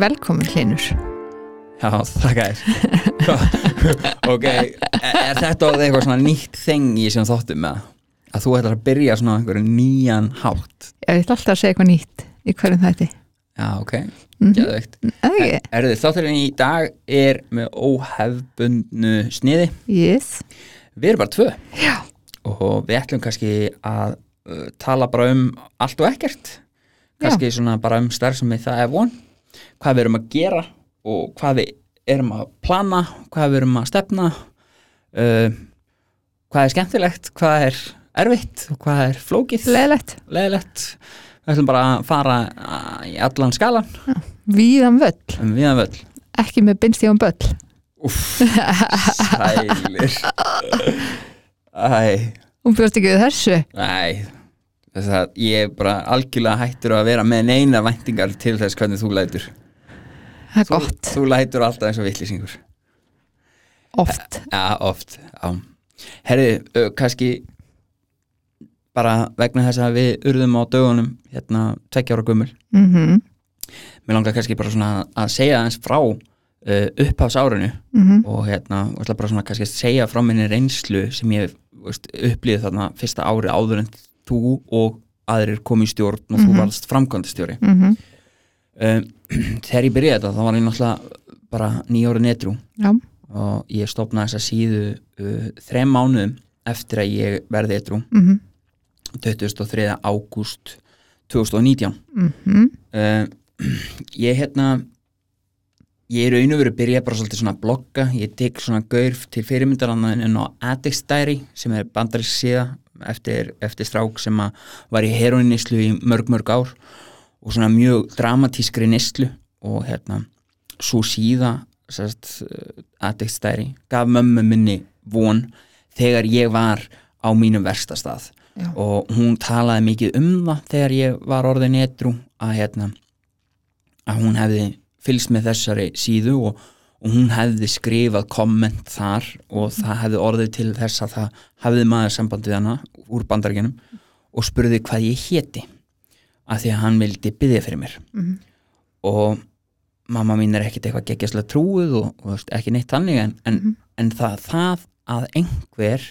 Velkomin Hlinur Já, þakka þér Ok, er þetta eitthvað svona nýtt þengi sem þáttum með að þú ætlar að byrja svona einhverju nýjan hátt? Ég ætla alltaf að segja eitthvað nýtt í hverjum þætti. Já, ok, geðveikt. Eða ekki? Er þið þátturinn í dag er með óhefbundnu sniði. Yes. Við erum bara tvö. Já. Og við ætlum kannski að uh, tala bara um allt og ekkert. Kannski svona bara um starfsemi það er von hvað við erum að gera og hvað við erum að plana hvað við erum að stefna uh, hvað er skemmtilegt hvað er erfitt og hvað er flókið. Leðilegt við ætlum bara að fara uh, í allan skalan. Víðan völl. Um viðan völl. Ekki með bindstíðan böll. Úff, sælir. Æ, Hún bjóst ekki við þessu. Nei, þess að ég er bara algjörlega hættur að vera með neina væntingar til þess hvernig þú lætur. Það er þú, gott. Þú lætur alltaf eins og vittlýsingur Oft. Já, oft já. Herri, kannski bara vegna þess að við urðum á dögunum hérna tveggja ára gummul mm Mér langar kannski bara svona að segja aðeins frá uh, upphafsárinu -hmm. og hérna, og ætla bara svona kannski að segja frá minni reynslu sem ég upplýði þarna fyrsta ári áður en þú og aðrir kom í stjórn og þú Mhm. varst framkvæmdastjóri Mm -hmm. um, þegar ég byrjaði þetta þá var ég náttúrulega bara nýjóri netru Já og ég stopnaði þessa síðu uh, þrem mánuðum eftir að ég verði etru mm -hmm. 23. ágúst 2019 Mm -hmm. uh, ég hérna ég er og verið að byrja bara svolítið svona að blogga ég tek svona gaur til fyrirmyndar en á Addicts Diary sem er bandarísk síða eftir, eftir strák sem var í heroinnislu í mörg mörg ár og svona mjög dramatískri nislu og hérna svo síða Addicts Diary gaf mömmu minni von þegar ég var á mínum versta stað Já. og hún talaði mikið um það þegar ég var orðin etru að hérna að hún hefði fylgst með þessari síðu og, og hún hefði skrifað komment þar og það hefði orðið til þess að það hefði maður samband við hana úr bandaríkjunum og spurði hvað ég héti að því að hann vildi byggja fyrir mér Mhm. og mamma mín er ekkit eitthvað geggjastlega trúið og, og ekki neitt þannig en, en, Mhm. en það, það að einhver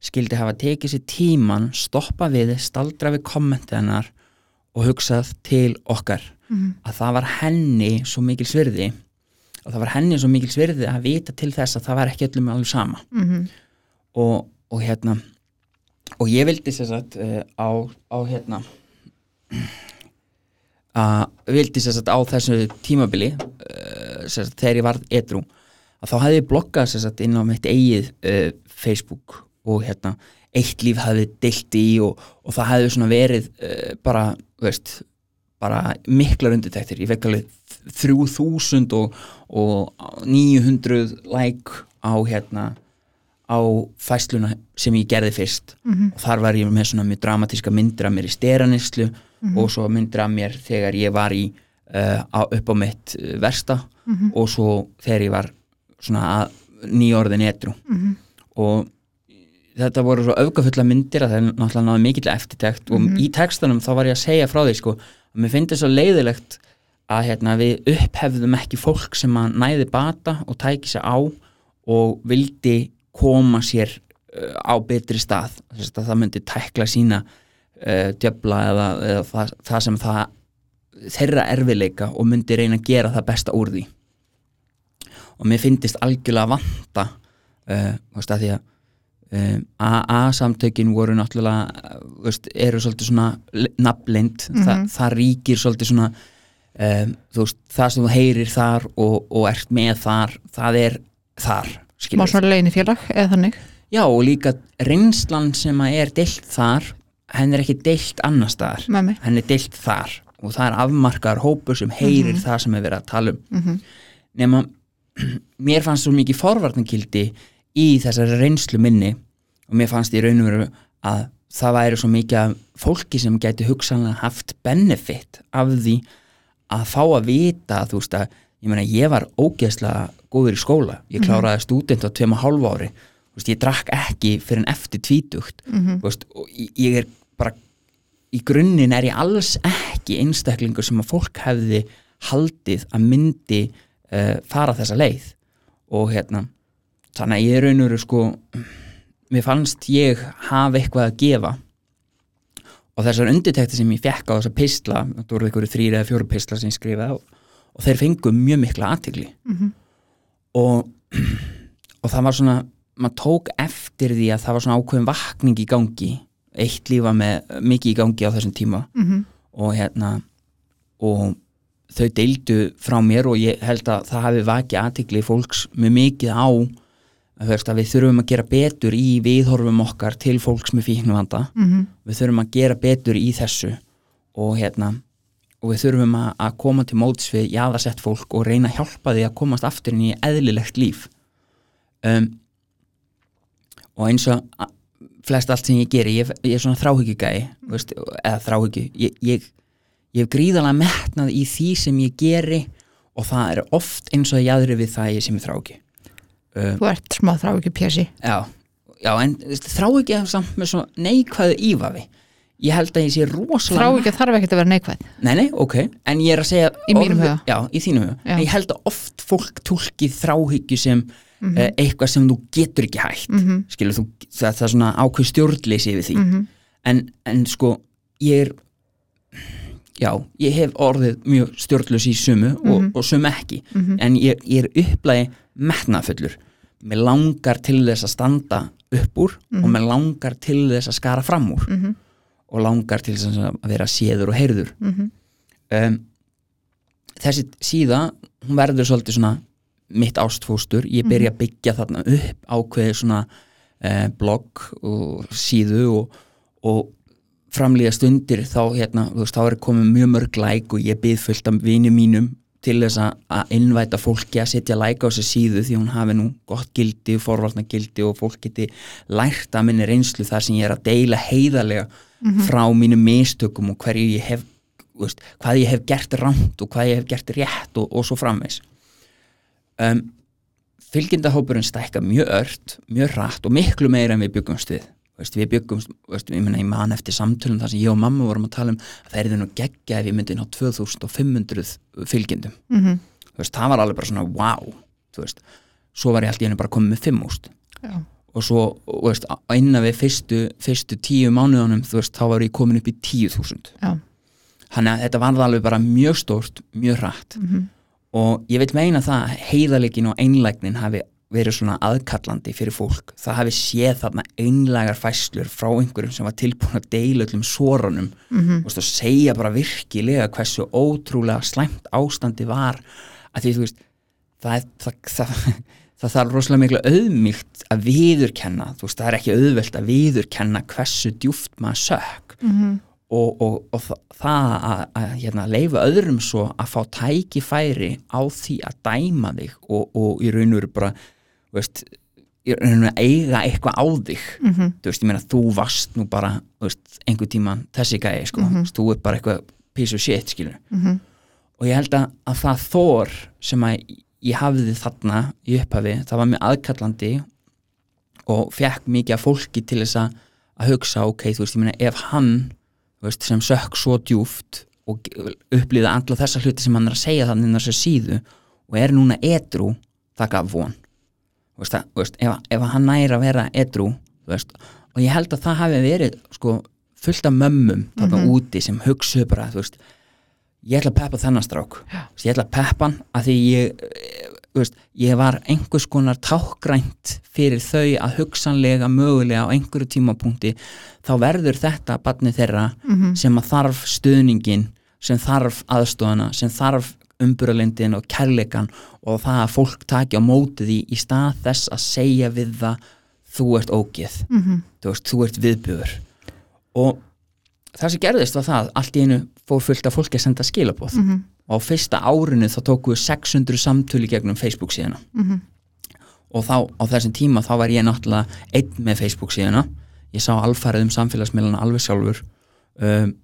skildi hafa tekið sér tíman stoppa við, staldra við kommentið hennar og hugsað til okkar Mhm. að það var henni svo mikil svirði og það var henni svo mikil svirði að vita til þess að það var ekki öllum alveg sama Mm -hmm. og, og hérna og ég vildi sér sagt uh, á, á hérna að vildi sér sagt á þessu tímabili uh, sagt þegar ég var edru að þá hefði ég bloggað sér sagt inn á mitt eigið uh, Facebook og hérna eitt líf hefði deilt í og, og það hefði svona verið bara, veist bara miklar undirtæktir, ég fekk alveg 3000 og, og 900 like á hérna á fæsluna sem ég gerði fyrst Mhm. og þar var ég með svona mjög dramatíska myndir af mér í steranislu og svo myndir af mér þegar ég var í uh, á, upp á mitt uh, versta Mhm. og svo þegar ég var svona nýjórðin etru Mhm. og þetta voru svo öfgafulla myndir að það er náttúrulega náðu mikill eftirtekt og í textunum þá var ég að segja frá því sko, að mér finnst það svo leiðilegt að hérna, við upphefðum ekki fólk sem að næði bata og tæki sér á og vildi koma sér uh, á betri stað. Það myndi tækla sína uh, djöfla eða, eða það, það sem það þeirra erfileika og myndi reyna að gera það besta úr því. Og mér finnist algjörlega vanta uh, veist, að því að um, AA-samtökin voru náttúrulega uh, veist, eru svolítið svona nafnlind, Þa, það ríkir svolítið svona um, veist, það sem þú heyrir þar og, og ert með þar, það er þar Má svona leynifélag eða þannig? Já, og líka reynslan sem að er deilt þar, henn er ekki deilt annar staðar, henn er deilt þar. Og það er afmarkaðar hópur sem heyrir það sem er verið að tala um. Mhm. nema mér fannst svo mikið forvarnagildi í þessari reynslu minni. Og mér fannst í raun og veru að það væri svo mikið fólki sem gæti hugsanlega haft benefit af því að fá að vita þú veist að ég meina ég var ógeðslega góður í skóla, ég kláraði stúdent á tveim og hálfu ári, þú veist, ég drakk ekki fyrir en eftir tvítugt. Mhm. þú veist, og ég- er bara í grunninn er ég alls ekki einstaklingur sem að fólk hefði haldið að myndi uh, fara þessa leið. Og hérna þannig að ég er raunur sko mér fannst ég hafa eitthvað að gefa. Og þessar undirtektir sem ég fekk á þessa pistla það voru einhverju þrýri eða fjóru pistla sem ég skrifaði og, og þeir fengu mjög mikla aðtigli Mhm. og, og það var svona maður tók eftir því að það var svona ákveðin vakning í gangi eitt lífa með mikið í gangi á þessum tíma Mhm. og hérna og þau deildu frá mér og ég held að það hafi vakið aðtikli fólks mjög mikið á að, við þurfum að gera betur í viðhorfum okkar til fólks með fíknuvanda Mhm. við þurfum að gera betur í þessu og hérna og við þurfum að, að koma til móts við jaðasett fólk og reyna að hjálpa því að komast aftur inn í eðlilegt líf. Um, og eins og flest allt sem ég geri, ég, ég er svona þráhyggjugæi eða þráhyggju ég, ég, ég hef gríðalega metnað í því sem ég geri og það er oft eins og jáðri við það ég sem er þráhyggju. Um, Þú ert smá þrá ekki pjessi Já, já en þráhyggja samt með svo neikvæðu ívafi ég held að ég sé rosalega Þrá ekki þarf ekkert að vera neikvæð Nei, nei, ok, en ég er að segja Í mínum huga. Já, í þínu huga. En ég held að oft fólk tólki þráhyggju sem Mhm. eh, eitthvað sem þú getur ekki hægt mm Skilur þú, það, það er svona ákveð stjórnleysi yfir því Mhm. en, en sko, ég er Já, ég hef orðið mjög stjórnlaus í sumu og, Mhm. og sumu ekki en ég, ég er upplægi metnafullur Mér langar til þess að standa upp úr Mhm. og mér langar til þess að skara fram úr Mhm. Og langar til að vera séður og heyrður. Mhm. um, þessi síða hún verður svolítið svona mitt ástfóstur, ég byrja að byggja þarna upp ákveði svona uh, blogg og síðu og, og framlýða stundir þá hérna, þú veist, þá er komið mjög mörg læk og ég byð fullt af vini mínum til þess að- innvæta fólki að setja læk á þessi síðu því hún hafi nú gott gildi, forvartna gildi og fólk geti lært að minni reynslu þar sem ég er að deila heiðarlega frá mínum mistökum og hverju ég hef veist, hvað ég hef gert rámt og hvað ég hef gert rétt og, og svo framvegs um, fylgjendahópurinn stækka mjög ört, mjög rætt og miklu meira en við byggumst við veist, við byggumst, þú veist, ég meina ég man eftir samtölum þar sem ég og mamma vorum að tala um að það er nú geggja ef ég myndi ná 2500 fylgjendum Mhm. þú veist, það var alveg bara svona wow svo var ég allt í henni bara komið með 5000 Já. og svo, innan við fyrstu, fyrstu tíu veist, þá var ég komin upp í 10.000 Já. þannig að þetta var alveg bara mjög stórt mjög rætt Mhm. og ég vil meina það að heiðalegin og einlægnin hafi verið svona aðkallandi fyrir fólk, það hafi séð þarna einlægar fæslur frá einhverjum sem var tilbúin að deila öllum sorunum Mhm. og segja bara virkilega hversu ótrúlega slæmt ástandi var að því þú veist það, það, það, það þarf rosalega miklu auðmygt að viðurkenna veist, það er ekki auðvelt að viðurkenna hversu djúft maður sökk Mhm. og, og, og það, að, að hérna, leifa öðrum svo að fá tækifæri á því að dæma þig og, og í raun og veru bara veist, að eiga eitthvað á þig. Mhm. þú veist, ég meina þú varst nú bara veist, einhver tíma þessi gæi sko, þú veist, þú er bara eitthvað piece of shit skilur Mhm. og ég held að, að það þor sem að ég hafði þarna í upphafi, það var mjög aðkallandi og fekk mikið af fólki til þess að, að hugsa ok, þú veist, ég meina ef hann veist, sem sökk svo djúft og upplýða alla þessa hluti sem hann er að segja þannig á þessu síðu og er núna edru, það gaf von veist, að, veist ef, ef hann næri að vera edru veist, og ég held að það hafi verið sko, fullt af mömmum þarna úti sem hugsuðu bara, veist ég ætla að peppa þennan strák. Veist, ég ætla að peppa hann að því ég ég var einhvers konar tákgrænt fyrir þau að hugsanlega mögulega á einhverju tímapunkti þá verður þetta barni þeirra Mhm. sem að þarf stuðningin sem þarf aðstofana sem þarf umburalindin og kærleikan og það að fólk taki á móti því í stað þess að segja við það þú ert ógeð Mhm. þú veist, þú ert viðbjöður og það sem gerðist var það allt í einu fór fullt af fólki að senda skilabóð Mhm. og á fyrsta árinu þá tóku við 600 samtölu gegnum Facebook síðuna Mhm. og þá á þessum tíma þá var ég náttúrulega einn með Facebook síðuna ég sá alfarið um samfélagsmiðluna alveg sjálfur um,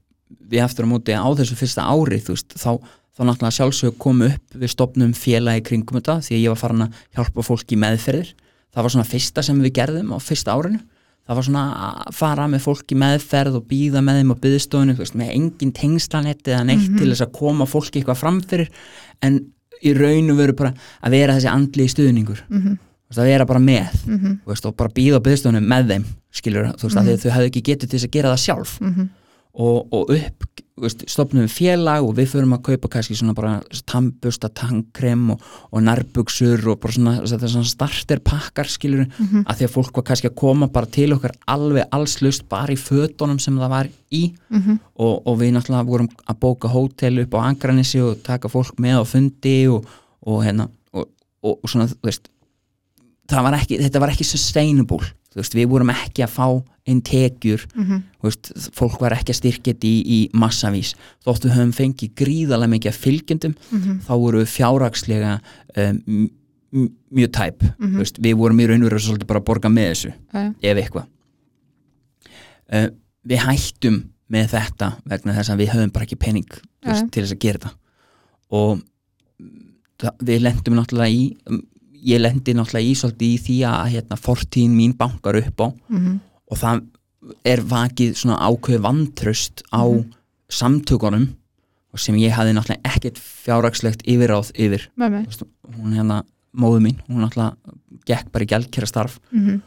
við eftir á móti á þessu fyrsta ári þú veist, þá, þá náttúrulega sjálfsög kom upp við stopnum félagi kringum þetta því að ég var farin að hjálpa fólki í meðferðir. Það var svona fyrsta sem við gerðum á fyrsta árinu. Það var svona að fara með fólki meðferð og býða með þeim á byðstofinu með engin tengslanetti eða neitt til þess að koma fólki eitthvað framfyrir en í raun og veru bara að vera þessi andli stuðningur. Mhm. veist, að vera bara með þú veist, og bara býða á byðstofunum með þeim skilur, þú veist, mm -hmm. þau hefðu ekki getið til þess að gera það sjálf. Mhm. Og, og upp, veist, stopnum við félag og við förum að kaupa kannski svona bara tambusta, tangkrem og, og nærbuksur og bara svona, svona starterpakkar skilur, Mhm. að því að fólk var kannski að koma bara til okkar alveg allslaust bara í fötunum sem það var í Mhm. og, og við náttúrulega vorum að bóka hótel upp á Angranissi og taka fólk með á fundi og, og hérna og, svona, þú veist var ekki, þetta var ekki sustainable veist, við vorum ekki að fá inn tekjur, Mhm. þú veist fólk var ekki að styrkja þetta í, í massavís. Þóttu höfum fengið gríðarlega mikið fylgjendum, Mhm. þá voru við fjárhagslega um, m- mjög tæp, þú veist, við vorum í raun og veru svolítið bara að borga með þessu já. ef eitthvað. Uh, við hættum með þetta vegna þess að við höfum bara ekki pening veist, til þess að gera þetta. Og mm, við lendum náttúrulega í um, ég lendi náttúrulega í svolítið í því að hérna, fortíðin mín bankar upp á Mhm. og það er vakið svona ákveð vantröst á samtökunum og sem ég hafði náttúrulega ekkert fjárhagslegt yfirráð yfir Þú veist, hún hérna, móðu mín hún náttúrulega gekk bara í gjaldkjæra starf Mhm.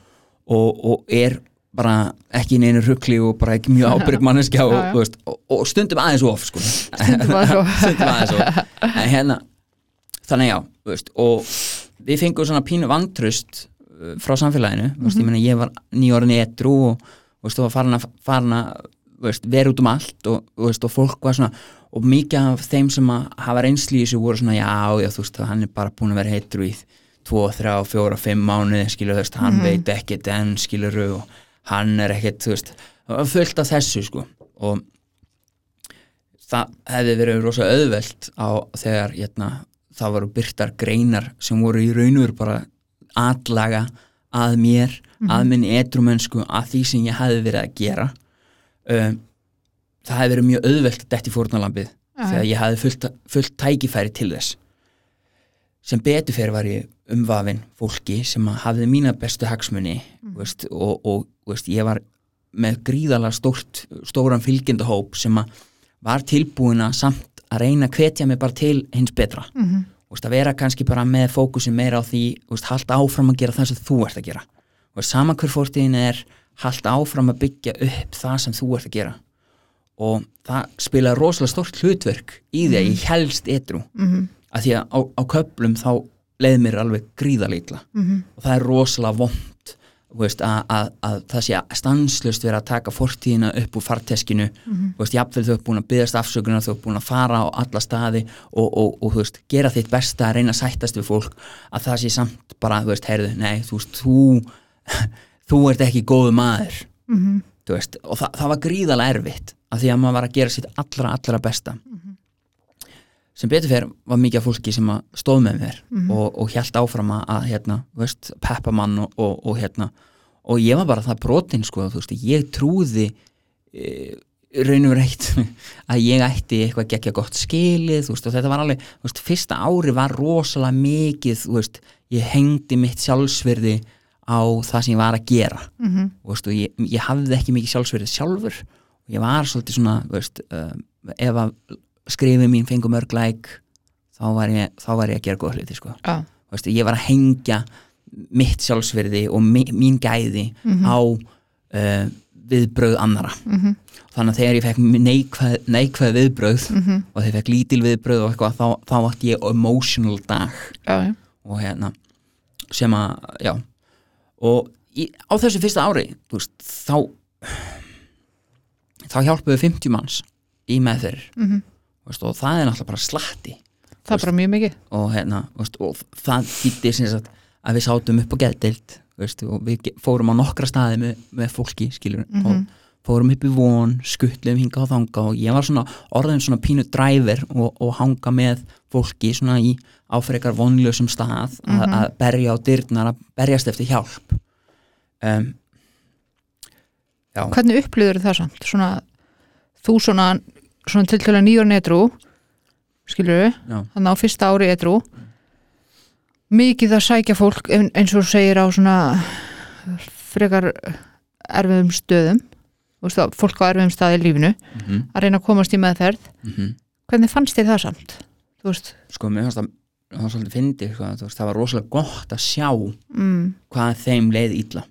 og, og er bara ekki í neinu ruggli og bara ekki mjög ábyrg manneskja og, já. þú veist, og, og stundum aðeins of sko. Stundum aðeins of. hérna, þannig já veist, og við fengum svona pínu vantröst uh, frá samfélaginu. Mm veist, ég, meina, ég var nýjórn í etru og, og, veist, farin að, farin að þú veist, vera út um allt og, þú og fólk var svona og mikið af þeim sem að hafa reynsli í þessu voru svona já, já, þú veist, hann er bara búin að vera heitru í 2, 3, 4, 5 mánuði skilur, þú veist, hann veit ekkert enn skilur og hann er ekkert, þú veist fullt af þessu, sko. Og það hefði verið rosa auðvelt á þegar hérna, það voru byrtar greinar sem voru í raunur bara atlaga að mér, að minn etrumönsku, að því sem ég hefði verið að gera. Um, það hefði verið mjög auðvelt dætt í fórnalambið Já, þegar ég hefði fullt, fullt tækifæri til þess. Sem betur fyrir var ég umvafin fólki sem hafði mína bestu hagsmuni mm. veist, og, og veist, ég var með gríðalega stórt, stóran fylgjendahóp sem var tilbúin að samt að reyna að hvetja mig bara til hins betra Mhm. veist, að vera kannski bara með fókusin meira á því veist, halda áfram að gera það sem þú ert að gera veist, sama hver fórtíðin er halda áfram að byggja upp það sem þú ert að gera og það spilaði rosalega stórt hlutverk í því að ég helst Mhm. að því að á, á köplum þá leið mér alveg gríðalítla Mhm. og það er rosalega vond veist, að, að, að það sé stanslust vera að taka fortíðina upp úr farteskinu. Þú veist, jafnvel þau er búin að byggast afsökunar þau er búin að fara á alla staði og, og, og veist, gera þitt besta að reyna að sættast við fólk að það sé samt bara, þú veist, heyrðu, nei, þú veist þú, þú ert ekki góðu maður. Mhm. þú veist, og það, það var gríðalega erfitt af því að maður var að gera sitt allra, allra besta sem betur fyrir var mikið af fólki sem stóð með mér og, og hjælt áfram að, hérna, þú veist, peppa mann og, og, og hérna, og ég var bara það brotin sko, þú veist, ég trúði e, raun og verið eitt að ég ætti eitthvað geggja gott skilið, þú veist, og þetta var alveg þú veist, fyrsta ári var rosalega mikið þú veist, ég hengdi mitt sjálfsverði á það sem ég var að gera. Mhm. og, veist, og ég, ég hafði ekki mikið sjálfsverðið sjálfur. Ég var svolítið svona þú veist, uh, ef að skrifið mín fengum mörg læk þá var ég, þá var ég að gera góð hluti sko. Þú veist, ég var að hengja mitt sjálfsverði og mi, mín gæði á uh, viðbröð annara Mhm. þannig að þegar ég fekk neikvæð, neikvæð viðbröð Mhm. og þegar ég fekk lítil viðbröð og eitthvað þá, þá átti ég emotional dag já. og hérna sem að, já og í, á þessu fyrsta ári veist, þá þá hjálpuðu 50 manns í meðferðir Mhm. Veist, og það er náttúrulega bara slatti. Það er bara mjög mikið. Og, hérna, veist, og það sagt að við sátum upp á veist, og við fórum á nokkra staði með, með fólki skilur Mhm. og fórum upp í von, skutlum hinga og þanga og ég var svona orðin svona pínu driver og, og hanga með fólki svona í áfrekar vonlösum stað að, að berja á dyrnar að berjast eftir hjálp. Um, Já, Hvernig upplýður það samt? Svona, þú svona, svona til til að nýjör netrú skilur við, þannig á fyrsta ári edrú. Mikið að sækja fólk ein- eins og segir á svona frekar erfiðum stöðum. Fólk á erfiðum staði í lífinu mm að reyna að komast í meðferð. Hvernig fannst þér það samt? Sko mér fannst það það var svolítið fyndið, sko, það var rosalega gott að sjá mm, hvað þeim leið já,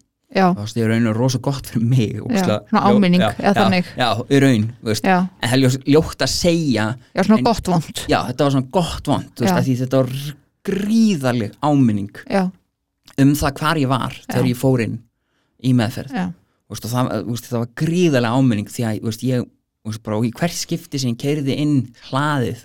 það varst í raun og rosa gott fyrir mig ógeðslega svona áminning, já, eða já, þannig. já, í raun, já, en það er ljótt að segja já, svona En- gott vond já, þetta var svona gott vond, Já. þetta var gríðarleg áminning já, um það hvar ég var þegar Já. ég fór inn í meðferð já, veist, það, veist, það var gríðarlega áminning því að veist, ég, bara, hvert skipti sem ég keiriði inn hlaðið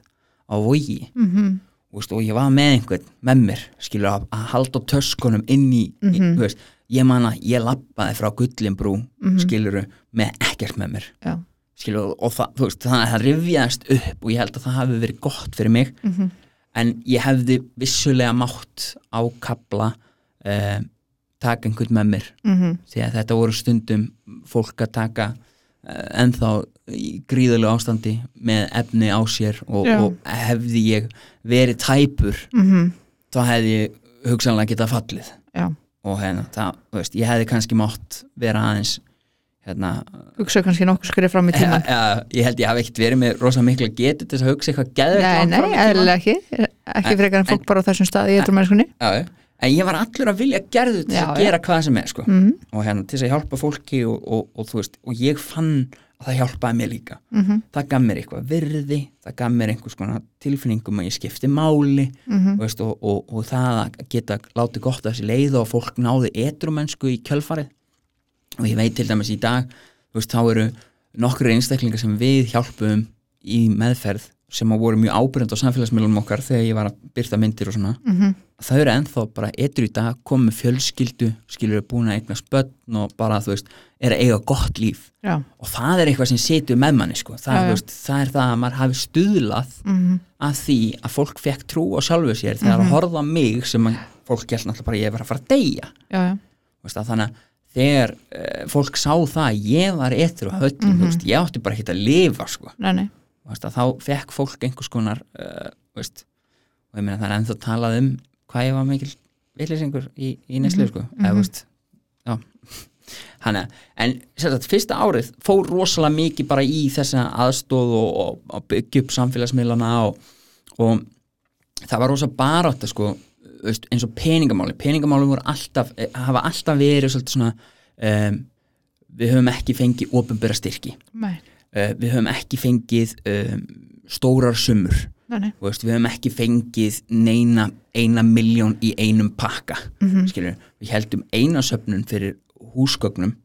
á vogi mhm, Þú veist, og ég var með einhvern með mér skilur að, að halda töskunum inn í, í Mhm. veist, ég man að ég lappaði frá Gullinbrú mm Mhm. skiluru með ekkert með mér. Já, skilur, og það, veist, þannig að það rifjaðist upp og ég held að það hafi verið gott fyrir mig. Mhm, en ég hefði vissulega mátt á kabla eh, taka einhvern með mér. Mhm, því að þetta voru stundum fólk að taka uh, ennþá í gríðulegu ástandi með efni á sér og, og hefði ég verið tæpur mhm, þá hefði ég hugsanlega getað fallið. Já og hérna, það, veist, ég hefði kannski mátt vera aðeins hérna, hugsa kannski nokkuð skrið fram í ja, tíman ja, ég held ég hafi ekkert verið með rosa mikla getu til að hugsa eitthvað geðvegt Nei, nei, eðlilega ekki. Ekki En- frekar en fólk bara á þessum staði í eitthvað mennskunni Já, já. en ég var allur að vilja gerðu til Já, að gera hvað sem er sko. mhm, og hérna til þess að hjálpa fólki og, og, og þú veist, og ég fann að það hjálpaði mér líka. Mhm, það gaf mér eitthvað virði, það gaf mér einhvers konar tilfinningum að ég skipti máli mhm, þú veist, og, og, og það að geta látið gott að þessi leið og fólk náði etrumennsku í kjölfarið. Og ég veit til dæmis í dag veist, þá eru nokkur einstaklingar sem við hjálpum í meðferð sem að voru mjög ábyrjandi á samfélagsmiðlunum okkar þegar ég var að byrta myndir og svona. Mhm, þau eru ennþá bara etru í dag komið fjölskyldu, skilur búin að eigna spötn og bara þú veist, er að eiga gott líf. Já, og það er eitthvað sem situr með manni sko. það, Já, er, veist, það er það að maður hafi stuðlað mhm, að því að fólk fekk trú á sjálfu sér þegar að horfa á mig sem að fólk gælt náttúrulega bara ég var að fara að deyja. Veist, að þannig að þegar uh, fólk sá það að ég var etru á höllum, þú veist, ég átti bara ekki að lifa sko, nei, nei. Veist, að þá fekk fólk einhvers konar uh, og ég meina það er ennþá talað um hvað ég var mikil villisingur í, í neslu sko, eða þú veist já. Hanna, en sem sagt, fyrsta árið fór rosalega mikið bara í þessa aðstóð og, og, og byggja upp samfélagsmiðlana og, og það var rosa barátt sko, þú veist, eins og peningamáli peningamáli voru alltaf, eh, hafa alltaf verið svolítið svona um, við höfum ekki fengið ofinbera styrki. Uh, við höfum ekki fengið um, stórar sumur nei, veist, við höfum ekki fengið neina eina miljón í einum pakka mhm, skilur, við heldum eina söfnun fyrir húsgögnum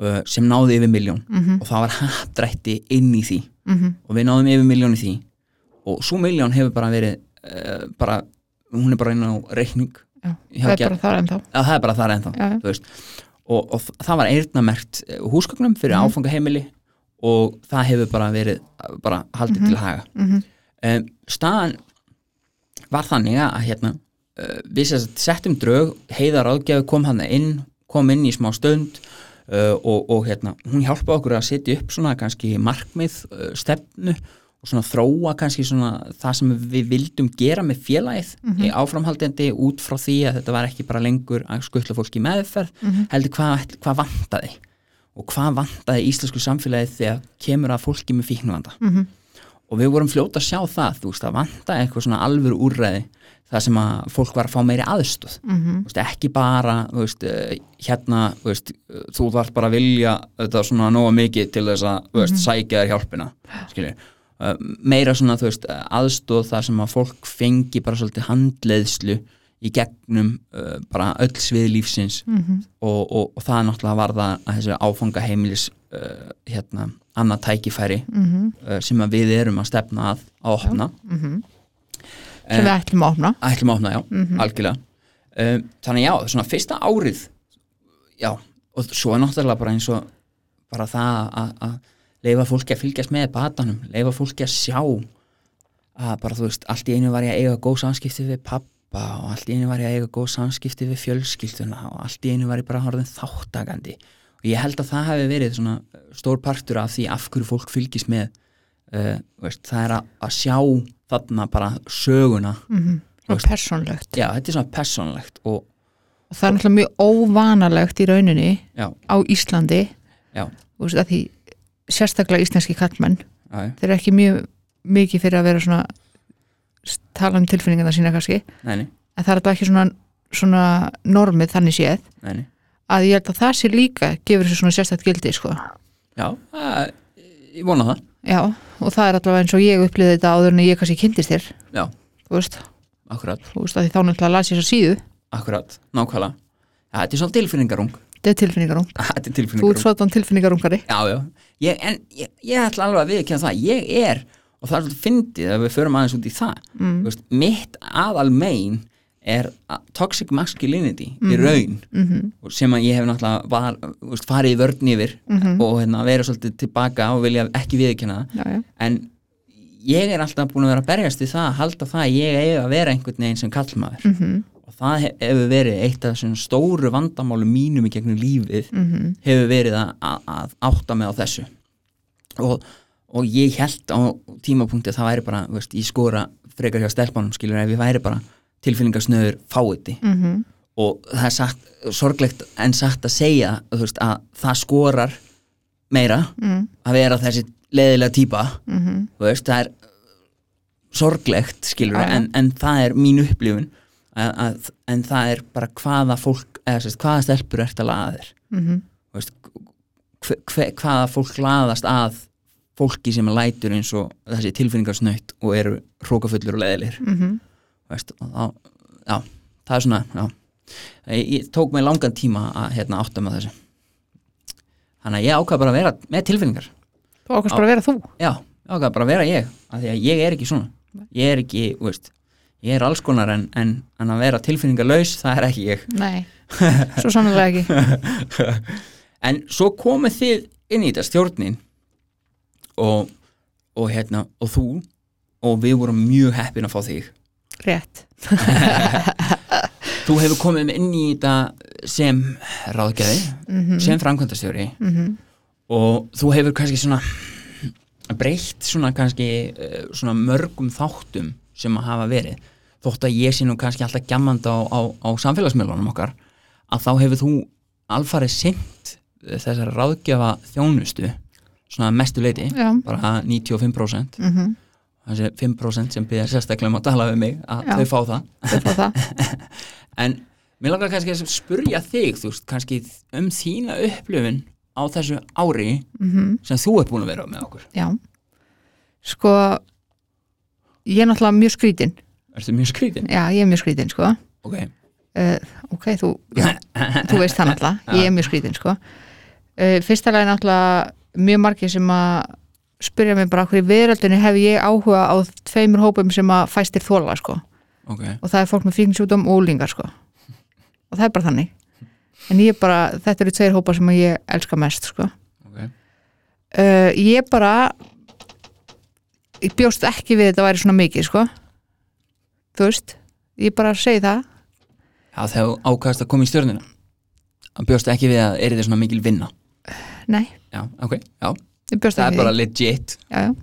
uh, sem náði yfir miljón mhm, og það var hattrætti inn í því. Mhm. Og við náðum yfir miljón í því. Og svo miljón hefur bara verið uh, bara, hún er bara inn á reikning. Já, Já, það er ekki- bara þar ennþá. Að það er bara þar ennþá já, já, þú veist, og, og það var eyrnamerkt eh, húsgögnum fyrir Mhm. áfangaheimili. Og það hefur bara verið bara haldið til haga. Mhm, um, staðan var þannig að hérna, uh, við settum drög heiðar áðgjafi kom hann inn kom inn í smá stund uh, og, og hérna, hún hjálpaði okkur að setja upp svona kannski markmið uh, stefnu og svona þróa kannski svona það sem við vildum gera með félagið í áframhaldandi út frá því að þetta var ekki bara lengur að skuttla fólki meðferð mhm, heldur hvað, hvað vantaði og hvað vantaði íslensku samfélagið þegar kemur að fólki með fíknuvanda mhm, og við vorum fljóta að sjá það þú veist, að vantaði eitthvað svona alvöru úrræði það sem að fólk var að fá meiri aðstóð mhm, Þú veist, ekki bara veist, eh, hérna veist, eh, þú þarf bara að vilja þetta svona nóga mikið til þess að þú veist, sækja þér hjálpina skilur. meira svona þú veist, aðstóð þar sem að fólk fengi bara svolítið handleiðslu í gegnum uh, bara öll svið lífsins. Mhm, og, og, og það náttúrulega var það að þessu áfanga heimilis uh, hérna, annað tækifæri mhm, uh, sem að við erum að stefna að að opna. Mhm. Sem við ætlum að opna. ætlum að opna, já, Mhm. algjörlega. Um, þannig já, svona fyrsta árið já, og svo er náttúrulega bara eins og bara það að, að leifa fólki að fylgjast með batanum, leifa fólki að sjá að bara þú veist, allt í einu var ég að eiga góð samskipti við pappa og allt í einu var ég að eiga góð samskipti við fjölskylduna og allt í einu var ég bara horfðin þáttakandi og ég held að það hefði verið svona stór partur af því af hverju fólk fylgist með uh, veist, það er að, að sjá þarna bara söguna mhm, Þú og veist. persónlegt já, þetta er svona persónlegt og, og það er náttúrulega mjög óvanalegt í rauninni já, á Íslandi. Já, þú veist, að því sérstaklega íslenski kallmenn þeir eru ekki mjög mikið fyrir að vera svona tala um tilfinningarna sína kannski. Nei, nei, en það er alltaf ekki svona, svona normið þannig séð. Nei, nei. Að ég held að það sé líka gefur þessu svona sérstætt gildi sko. Já, að, ég vona það. Já, og það er alltaf eins og ég upplýði þetta áður en ég kannski kynntist þér. Já, veist, akkurat, þú veist að því þá náttúrulega las ég þessa síðu. Akkurat, nákvæmlega. Ja, Þetta er svona tilfinningarung. Þetta er tilfinningarung, Þetta er þú ert tilfinningarung. svona tilfinningarungari Já, já, ég, en ég, ég ætla alveg að viðkynna það. Ég er, og það er svolítið fyndið að við förum aðeins út í það. Mm. veist, Mitt aðal megin er toxic masculinity í raun. Mm og sem að ég hef náttúrulega var, veist, farið í vörn yfir og hérna, verið svolítið tilbaka og vilja ekki viðkynna það. En ég er alltaf búin að vera að berjast við það að halda það að ég eigi að vera einhvern veginn sem kallmaður mm og það he- hefur verið eitt af þessum stóru vandamálum mínum í gegnum lífið Mhm. hefur verið að, að, að átta mig á þessu. Og, og ég held á tímapunkti að það væri bara, veist, ég skora frekar hjá stelpunum, skilur, ef ég væri bara tilfinningarsnöður fáiði mm og það er sagt, sorglegt en sagt að segja, veist, að það skorar meira mm. að vera þessi leðilega típa. -hmm. það er sorglegt, skilur já. en, en það er mín upplifun að, að, en það er bara hvaða fólk eða sérst, hvaða stelpur ert að laða þér? Mm Þú veist, hve, hve, hvaða fólk laðast að fólki sem lætur eins og þessi tilfinningarsnöytt og eru hrókafullur og leðilir -hmm. Veist, þá, já, það er svona já. ég, ég tók mig langan tíma að hérna, átta með þessu. Þannig að ég ákvað bara að vera með tilfinningar. Þú ákvæmst bara að vera þú. Já, ég ákvað bara að vera ég af því að ég er ekki svona. Ég er ekki, veist ég er alls konar en, en, en að vera tilfinningarlaus það er ekki ég. Nei, svo sannlega ekki. En svo komið þið inn í þetta stjórnin og, og hérna og þú og við vorum mjög heppin að fá þig rétt. Þú hefur komið inn í þetta sem ráðgæði mm sem framkvæmdastjóri. -hmm. og þú hefur kannski svona breytt svona kannski eh, svona mörgum þáttum sem að hafa verið. Þótt að ég sé nú kannski alltaf gjammand á, á, á samfélagsmiðlunum okkar að þá hefur þú alfarið sint þessar ráðgjafa þjónustu svona mestu leiti bara 95% mm þessi 5% sem byrja sérstaklega um að tala við mig að Já. þau fá það. Þau fá það. En mér langar kannski að spurja þig þú veist, kannski um þína upplifun á þessu ári mm sem þú ert búin að vera með okkur. Já. Sko ég er náttúrulega mjög skrítin. Ertu mjög skrítin? já, ég er mjög skrítin sko. Ok, uh, ok, þú, já, þú veist það náttúrulega. Ég er mjög skrítin sko. Uh, fyrsta lagi náttúrulega mjög margir sem að spyrja mig bara í veröldinni hef ég áhuga á tveimur hópum sem að fæstir þóla sko? Ok, og það er fólk með fíknisjúdóm og úlingar sko. Og það er bara þannig. En ég bara, þetta eru tveir hópar sem ég elska mest sko. Ok. Uh, ég bara ég bjóst ekki við þetta væri svona mikið sko. Þú veist, ég bara segi það. Já, þegar þú ákast að koma í stjörnina að bjóst ekki við að er þið svona mikil vinna? Nei, Já, ok, já, það er bara legit. Já, já.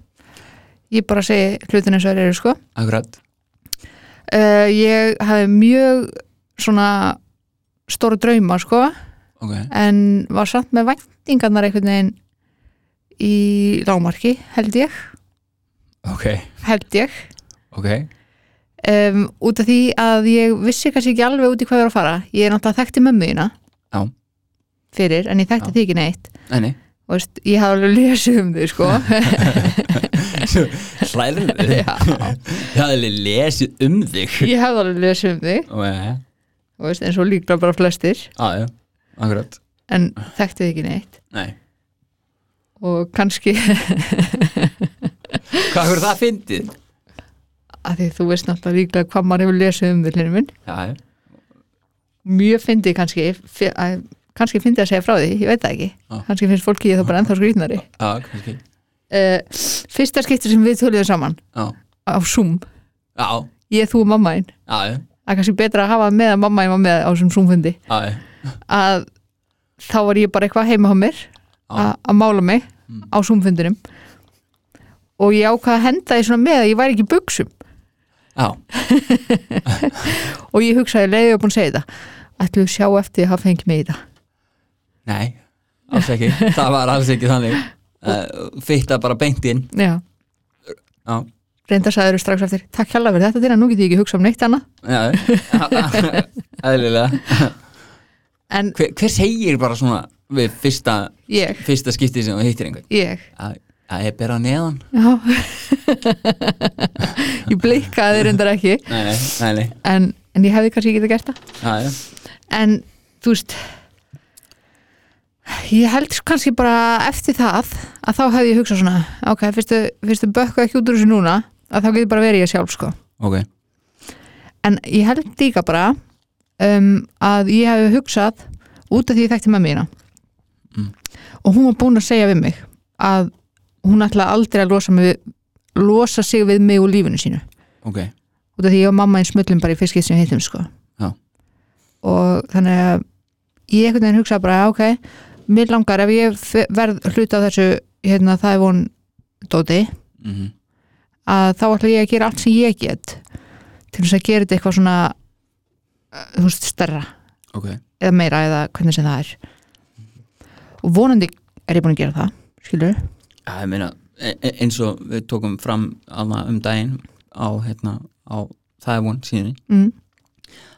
ég bara segi hlutin eins og þeir eru sko. Akkurat, uh, ég hafi mjög svona stóru drauma sko ok, en var samt með væntingarnar einhvern veginn í lámarki held ég. Ok, held ég. Ok. Um, út af því að ég vissi kannski ekki alveg út í hvað ég var að fara. Ég er náttúrulega þekkti mömmuðina Já. fyrir, en ég þekkti því ekki neitt. Nei, nei, og veist, ég hafði alveg lesið um þau sko. Hlæðum við? Já. Ég hafði alveg lesið um þig. Ég hafði alveg lesið um þau veist, eins og líklega bara flestir. Já, akkurat. En þekkti því ekki neitt? Nei, og kannski hvað hefur það fyndið? að því þú veist náttúrulega líklega hvað maður hefur lesið um þau já, mjög fyndið kannski. Fi- að- kannski fyndið að segja frá því, ég veit það ekki. Já. kannski finnst fólki ég þá bara ennþá skrýtnari. Já, kannski. Uh, fyrsta skipti sem við töluðum saman. Já, á Zoom, ég, þú og mamma einn já, já, það er kannski betra að hafa með að mamma einn var með á þessum Zoom-fundi. Að þá var ég bara eitthvað heima á mér að mála mig Mm. á Zoom-fundinum. Og ég ákvað að henda því með að ég væri ekki buksum og ég hugsaði leiði og búin að segja þetta ætlum við sjá eftir að hafa fengið mig í þetta Nei, alls ekki. Það var alls ekki þannig. Uh, Fitta bara beint inn. Já, Já, reynda sagður strax eftir takk hjálpa fyrir þetta að nú get ég ekki hugsa um neitt annað. Já. Eðlilega. En hver, hver segir bara svona við fyrsta, ég, fyrsta skipti sem þú hittir einhvern? Ég? Að að ég ber á neðan. Já. Ég blikkaði reyndar ekki. Nei, nei, nei, nei. en, en ég hefði kannski getað gert það. Já, já. en þú veist ég held kannski bara eftir það að þá hefði ég hugsað svona ok, fyrstu, fyrstu bökku ekki út úr þessu núna að þá getur bara verið ég sjálf sko. Ok, en ég held líka bara um, að ég hefði hugsað út af því ég þekkti með mína Mm. og hún var búin að segja við mig að hún ætla aldrei að losa, mig, losa sig við mig úr lífinu sínu. Ok. Út af því ég og mamma einn smullum bara í fyrskið sem hittum sko. Já. og þannig að ég einhvern veginn hugsa bara ok, mér langar ef ég verð hluta þessu hérna það er von dóti. Mm að þá ætla ég að gera allt sem ég get til þess að gera þetta eitthvað svona uh, þú veist, stærra. Ok, eða meira eða hvernig sem það er. Og vonandi er ég búin að gera það skilur ég meina, e- e- eins og við tókum fram um daginn á, hérna, á það er von síðan. Mm.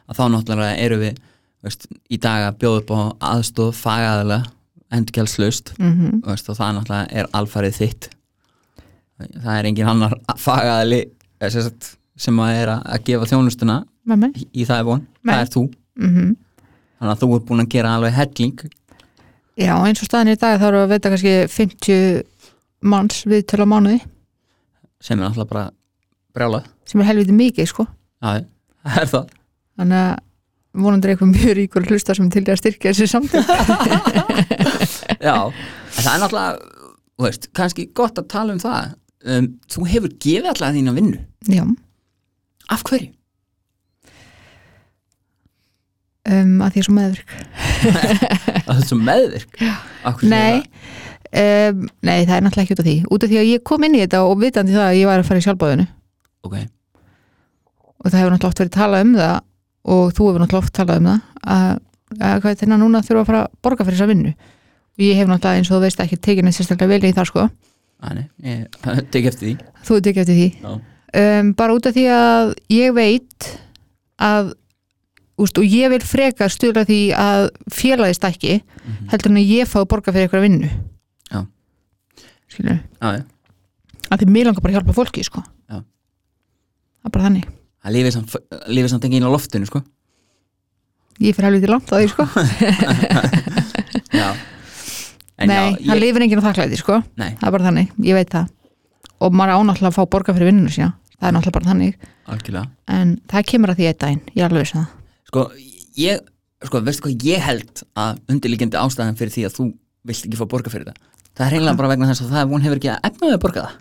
að þá náttúrulega eru við veist, í dag að bjóða upp á aðstóð fagaðalega endurgjaldslaust. Mm veist, og það náttúrulega er alfarið þitt. Það er engin annar fagaðali eh, sem, að er að, gefa þjónustuna í, það er von, Nei. það er þú. Mm þannig að þú ert búin að gera alveg helling. Já, eins og staðin í dag þá við að veita kannski 50 manns við til á mánuði. Sem er náttúrulega bara brjálað. Sem er helviti mikið sko. Já, það er það? Þannig að vonandi er eitthvað mjög ríkur að hlusta sem til í að styrkja þessi samtök. Já, það er náttúrulega veist, kannski gott að tala um það. Um, þú hefur gefið alltaf þína vinnu. Já, af hverju? um, að því er svo meðvirk. Að það er svo meðvirk? Nei, um, nei, það er náttúrulega ekki út af því. Út af því að ég kom inn í þetta og vitandi það að ég var að fara í sjálfbáðinu ok, og það hefur náttúrulega oft verið talað um það og þú hefur náttúrulega oft talað um það að, að hvað er þetta núna þurfa að fara að borga fyrir þessa vinnu. Og ég hef náttúrulega eins og þú veist ekki tekið neitt sérstaklega vel í það sko. Nei, ég tek eftir því. Þú tekið eftir því? Um, bara út af því að ég veit að úst, og ég vil freka stuðla því að félagist ekki Mhm. heldur en að ég fá að borga fyrir eitthvað vinnu. Já. skilur já, já. að því mér langar bara að hjálpa fólki sko. Já. það er bara þannig það lifir samt, samt inn á loftinu sko. Ég fyrir helviti langt á því sko. Já. nei, já, það ég, lifir enginn á þakklæði sko. Nei, það er bara þannig, ég veit það. Og maður ánáttúrulega að fá borga fyrir vinnunum sína. Það er náttúrulega bara þannig. Algjörlega. En það kemur að því einn daginn, ég er alveg veist það. Sko, ég, sko, veistu hvað ég held að undirliggjandi ástæðan fyrir því að þú vilt ekki fá borga fyrir það? Það er reynilega bara vegna þess að það von hefur ekki að efnaði að borga það.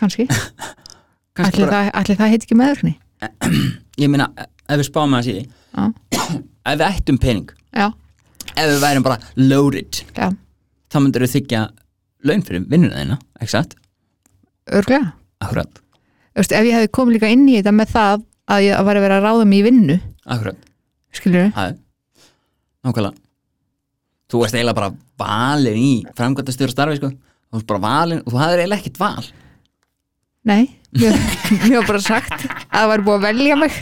Kannski ætli, bara, það, ætli það heit ekki meðvirkni ég meina, ef við spáum að já, ef við ættum pening já, ef við værum bara loaded já, þá myndir við þykja laun fyrir vinnuna þína, ekki satt? örglega Akkurat, veist, ef ég hefði komið líka inn í þetta með það að ég var að vera að ráða mig í vinnu. Akkurat. Skilur er Nákvæmlega. Þú varst eiginlega bara valin í framkvæmtastjóra starfi sko. Þú varst bara valin og þú hafðir eiginlega ekkert val nei mér var bara sagt að það var búið að velja mig.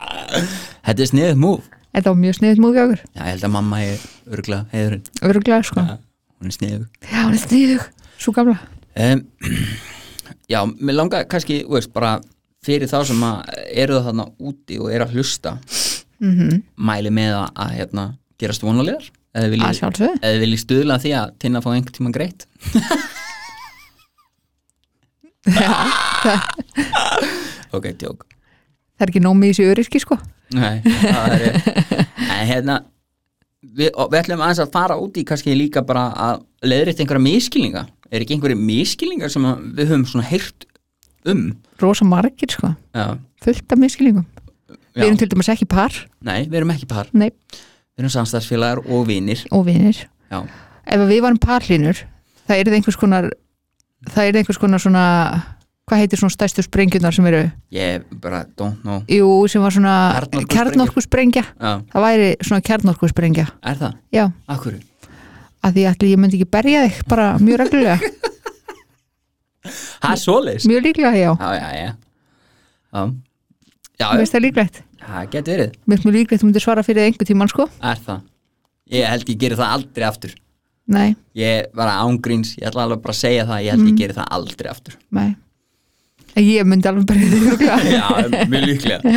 Þetta er sniðið múf þetta var mjög sniðut múið okkur, Já, ég held að mamma er örgla heiðurinn. Örglega sko. Já. Hún er sniðið já, hún er sniðug, svo gamla. Um, Já, mér langar kannski, þú veist, bara fyrir þá sem að eru þarna úti og eru að hlusta mm mæli með að, að hérna, gerast vonulegar eða vilji, stuðla því að tinna að fá einhvern tíma greitt Ok, tjók það er ekki nómið í þessu öryrki sko. Nei, það er En hérna við, við ætlum aðeins að fara út í kannski líka bara að leiðrið einhverja miskilninga er ekki einhverja miskilningar sem við höfum svona heyrt um? Rosa margir sko, Já, fullt af miskilningum við erum til dæmis ekki par. Nei, við erum ekki par. Nei, Við erum samstæðsfélagar og vinir. Og vinir. Já, ef við varum parlínur það er einhvers konar það er einhvers konar svona hvað heitir svona stærstu sprengjunar sem eru? Ég bara don't know. Jú, sem var svona Kjarnorkusprengja. það væri svona kjarnorkusprengja er það? já, Akkur? að því ætli ég myndi ekki berja þig bara mjög reglulega. Það er svoleiðis? Mjög líklega, já, Já, já, já. Já, já, mér finnst það líklegt. Það getur verið. Mér finnst mjög líklegt þú myndir svara fyrir einhver tíman sko. Er það? Ég held ég geri það aldrei aftur nei, Ég bara ángríns, ég ætla alveg bara að segja það Ég held ég Mm. geri það aldrei aftur. Nei. Ég myndi alveg örugglega. Já, mjög líklega.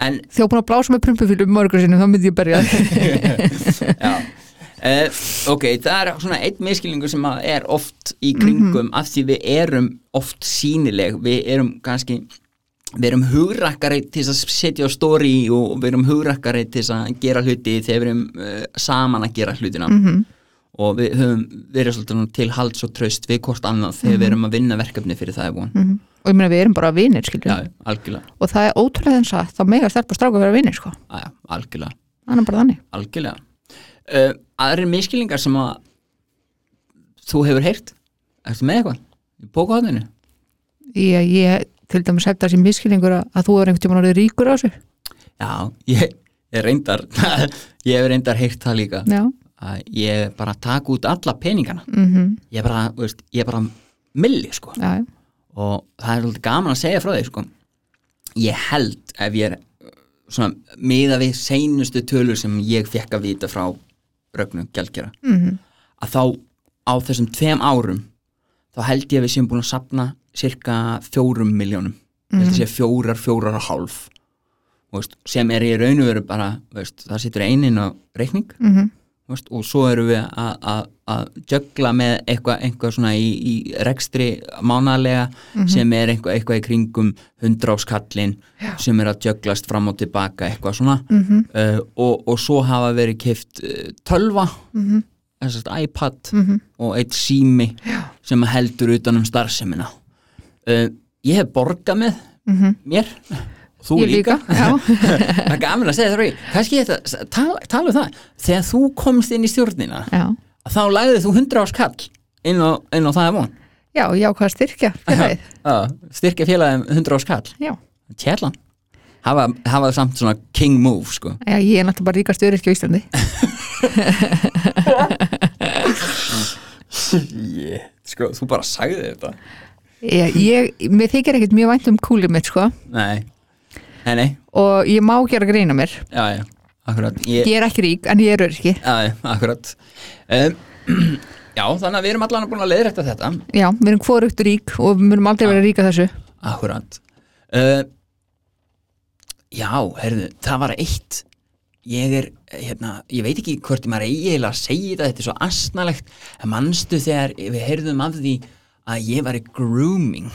En, búin að blása með prumpufílum mörgur sinni þá myndi ég berja Uh, ok, það er svona einn miskilningur sem að er oft í kringum af því við erum oft sínileg við erum kannski við erum hugrakkari til að setja á story og við erum hugrakkari til að gera hluti þegar við erum uh, saman að gera hlutina. Mhm. Og við höfum verið svolítið til halds og tröst við hvort annað þegar við erum að vinna verkefni fyrir það búin Mhm. og ég meina við erum bara vinir Já, og það er ótrúlega þess að þá mega stelpa og stráka vera vinir sko. Já, algjörlega. Bara algjörlega. Uh, aðrir miskilningar sem að þú hefur heyrt? Ertu með eitthvað í bókuhaldinu ég, ég til dæmis held að þessi miskilningur að, að þú er einhvern orðið ríkur á þessu. Já, ég, ég reyndar ég hef reyndar heyrt það líka. Já, að ég bara taka út alla peningana mhm, ég bara, veist, ég bara milli sko já, já. og það er svolítið gaman að segja frá því sko. ég held ef ég er uh, svona miða við seinustu tölur sem ég fekk að vita frá Rögnu Gjaldgera Mhm. að þá á þessum tveim árum þá held ég að við séum búin að sapna cirka fjórum miljónum að sé fjórar, fjórar og hálf veist, sem er í raun og veru bara veist, það situr einin á reikning Mhm. Veist, og svo erum við að, jögla með eitthvað eitthva svona í, í rekstri mánalega sem er eitthvað, eitthvað í kringum hundráskallin sem er að jöglast fram og tilbaka eitthvað svona Mhm. uh, og, og svo hafa verið kift uh, tölva Mhm. þessast iPad Mhm. og eitt sími sem heldur utan um starfsemina uh, ég hef borgað með Mhm. mér þú ég líka, já. Það er gaman að segja það kannski þetta, tala, tala um það. Þegar þú komst inn í stjórnina já, þá lagðið þú 100 ás kall inn á, inn á það er von. Já, já, hvað styrkja félagið. styrkja félagum 100 ás kall. Já, tjellan hafa, hafa samt svona king move sko. já, ég er náttúrulega bara ríkast öryrki á Íslandi. Yeah. sko, þú bara sagði þetta. Ég, ég, mér þykir ekkert mjög vænt um kúlið mitt sko. Nei, nei, nei, og ég má gera greina mér. Já, já, akkurat. Ég, ég er ekki rík, en ég er öryrki. Já, já, akkurat. Um, já, þannig að við erum allan búin að leiðrætta þetta. Já, við erum hvorugt rík og við munum aldrei vera ríka þessu. Akkurat. Uh, Já, heyrðu, það var eitt. Ég er, hérna, ég veit ekki hvort ég maður eigi eiginlega að segja þetta, þetta er svo asnalegt en manstu þegar við heyrðum af því að ég var í grooming?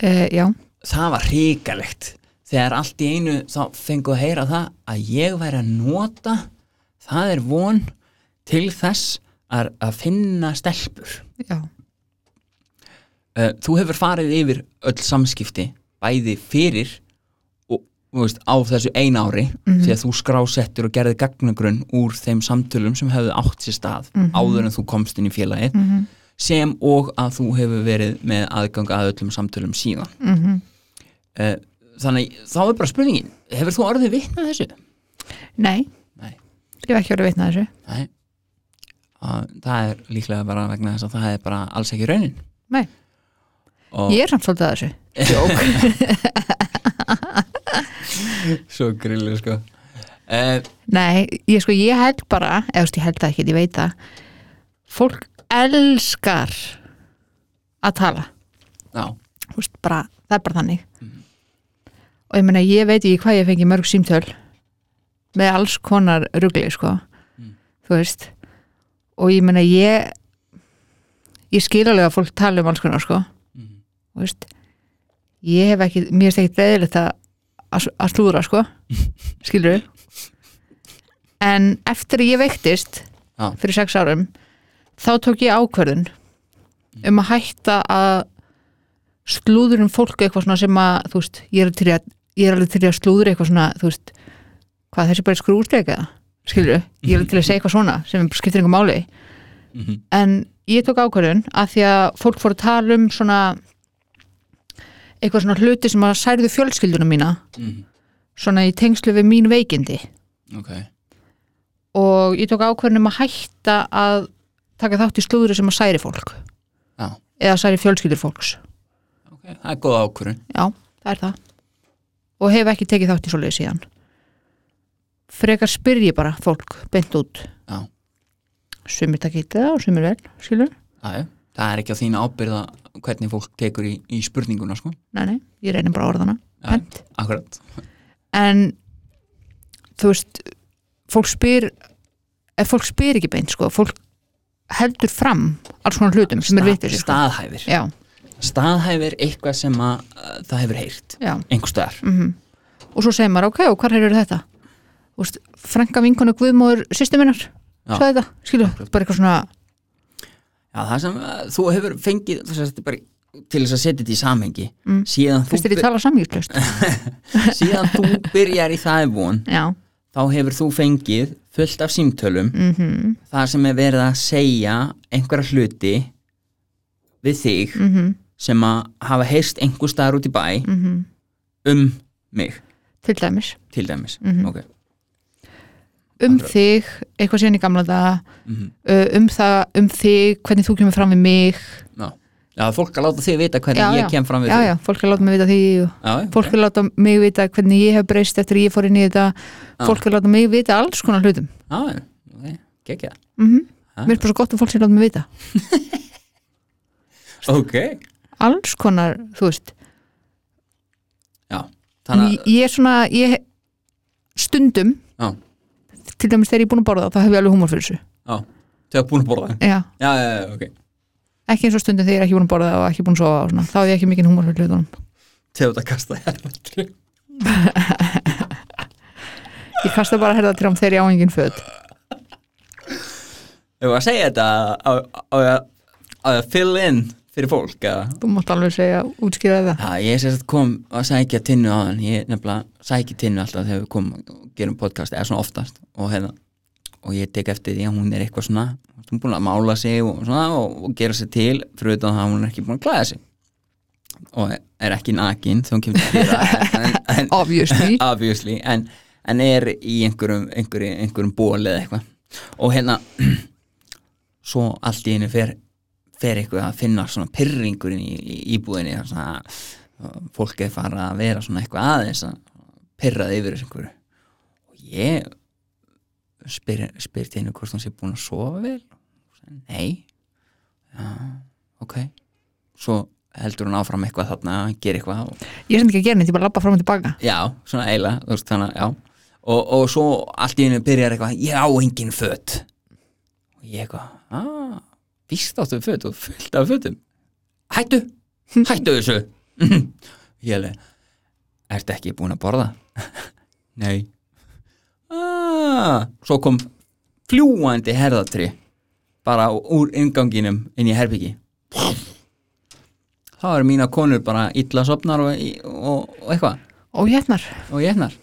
Uh, já, það var hrikalegt þegar allt í einu þá fengu að heyra það að ég væri að nota það er von til þess að, að finna stelpur. Já, Uh, þú hefur farið yfir öll samskipti bæði fyrir og veist, á þessu ein ári því að þú skrásettur og gerði gagnagrunn úr þeim samtölum sem hefðu átt sér stað áður en þú komst inn í félagið sem og að þú hefur verið með aðgang að öllum samtölum síðan. Mhm. Uh, þannig þá er bara spurningin hefur þú orðið vitnað þessu? nei, Nei, ég hef ekki orðið veitna þessu. Nei. Það er líklega bara vegna þess að það er bara alls ekki raunin. Nei, og ég er samt svolítið að þessu. Svo grillu sko. Uh, nei, ég sko, ég held bara eða ég held það ekki, ég veit það. Fólk elskar að tala. Já, þú veist, bara, það er bara þannig og ég meina, ég veit ekki hvað ég fengi mörg símtöl með alls konar rugli, sko. Þú veist. Og ég meina, ég ég skil alveg að fólk tala um alls konar, sko. Þú veist. Ég hef ekki, mér finnst ekki reyðilegt að að slúðra, sko. Skilur en eftir að ég veiktist Já. fyrir sex árum þá tók ég ákvörðun um að hætta að slúður um fólk eitthvað svona sem að þú veist, ég er, til að, ég er alveg til að slúður eitthvað svona, þú veist hvað þessi bara skrústega skilur, ég er alveg til að segja eitthvað svona sem skiptir einhver máli. Mhm. en ég tók ákvörðun að því að fólk fór að tala um svona eitthvað svona hluti sem að særðu fjölskylduna mína mm. svona í tengslu við mín veikindi. Ok, og ég tók ákvörnum að hætta að taka þátt í slúðri sem að særi fólk. Já, eða særi fjölskyldur fólks. Ok, það er góð ákvörun já, það er það og hef ekki tekið þátt í svoleiði síðan. Frekar spyr ég bara fólk beint út. Já. sumir takk í það og sumir vel skilur, það er, það er ekki á þína ábyrða hvernig fólk tekur í, í spurninguna sko, nei nei, ég reynir bara orðana. Já. Akkurat. En þú veist fólk spyr ef fólk spyr ekki beint sko fólk heldur fram alls konar hlutum sem er Stað- vitið sko. staðhæfir. Já, staðhæfir eitthvað sem að uh, það hefur heyrt já. einhver stöðar mm og svo segir maður, ok, og hvað er þetta? Þú veist, frænka vinkonu Guðmóður sýstu minnar, Já. svo þetta skilur, bara eitthvað svona Já, það sem uh, þú hefur fengið þú sést, bara, til þess að setja þetta í samhengi. Mm. síðan, þú, fyrst er ég tala samvíklust síðan þú byrjar í það von já, þá hefur þú fengið fullt af símtölum mhm, það sem er verið að segja einhverja hluti við þig mhm, sem að hafa heyrst einhver staðar út í bæ mhm. um mig. Til dæmis, til dæmis Mhm. ok. Um Akkurat. þig eitthvað síðan í gamla daga. Mm uh, um það, um þig, hvernig þú kemur fram við mig. Já, já fólk að láta þig vita hvernig Já, ég já. kem fram við þig. já, fólk er láta mig vita já, fólk er láta mig vita hvernig ég hef breyst eftir að ég fór inn í þetta. Fólk er láta mig vita alls konar hlutum. Já, ok, gekkja mm Ha? mér er bara svo gott að fólk sé láta mig vita. Ok, alls konar, þú veist. Já þannig ég, ég er svona ég, stundum Já. til dæmis þegar ég er búin að borða þá hef ég alveg húmor fyrir þessu. Að þau hafa búin að borða já, já, já, já, ok. Ekki eins og stundum þegar ég er ekki búin að borða og ekki búin að sofa og svona, þá hef ég ekki mikið húmor fyrir hlutunum. Þau hafa kasta þér ég kasta bara herða trjám þegar ég á engin föt. Ef að segja þetta á, á, á, á að fill in fyrir fólk að þú mátt alveg segja, útskýra það. Já, ég sérst kom að sækja tinnu á hann ég nefnilega sækja tinnu alltaf þegar við komum og gerum podcast, eða svona oftast. Og, hérna, og ég tek eftir því að hún er eitthvað svona hún er búin að mála sig og, svona, og, og gera sig til fyrir það að hún er ekki búin að klæða sig. Og er ekki nakin hún kemur það obviously. Obviously en, en er í einhverjum, einhverjum, einhverjum ból eða eitthvað. Og hérna svo allt í henni fer, fer eitthvað að finna svona pyrringurinn í, í íbúðinni svona, fólk er fara að vera svona eitthvað aðeins að pyrraði yfir þessu einhverju. Og ég spyr, spyr til henni hvort hún sé búin að sofa vel. Og sagði, nei. Já, ok. Svo heldur hún áfram eitthvað þarna gera eitthvað og ég er sem ekki að gera neitt, ég bara labba fram og tilbaka. Já, svona þú veist þannig, og, og svo allt í hennu byrjar eitthvað ég á engin föt. Og ég eitthvað, ah, víst áttu föt og fullt af fötum. Hættu, hættu þessu. Ég alveg ertu ekki búin að borða? nei. Ah, svo kom fljúandi herðatri bara úr inganginum inn í herbyggi þá eru mína konur bara illa sopnar og, og, og eitthvað. Og hérna, og jætnar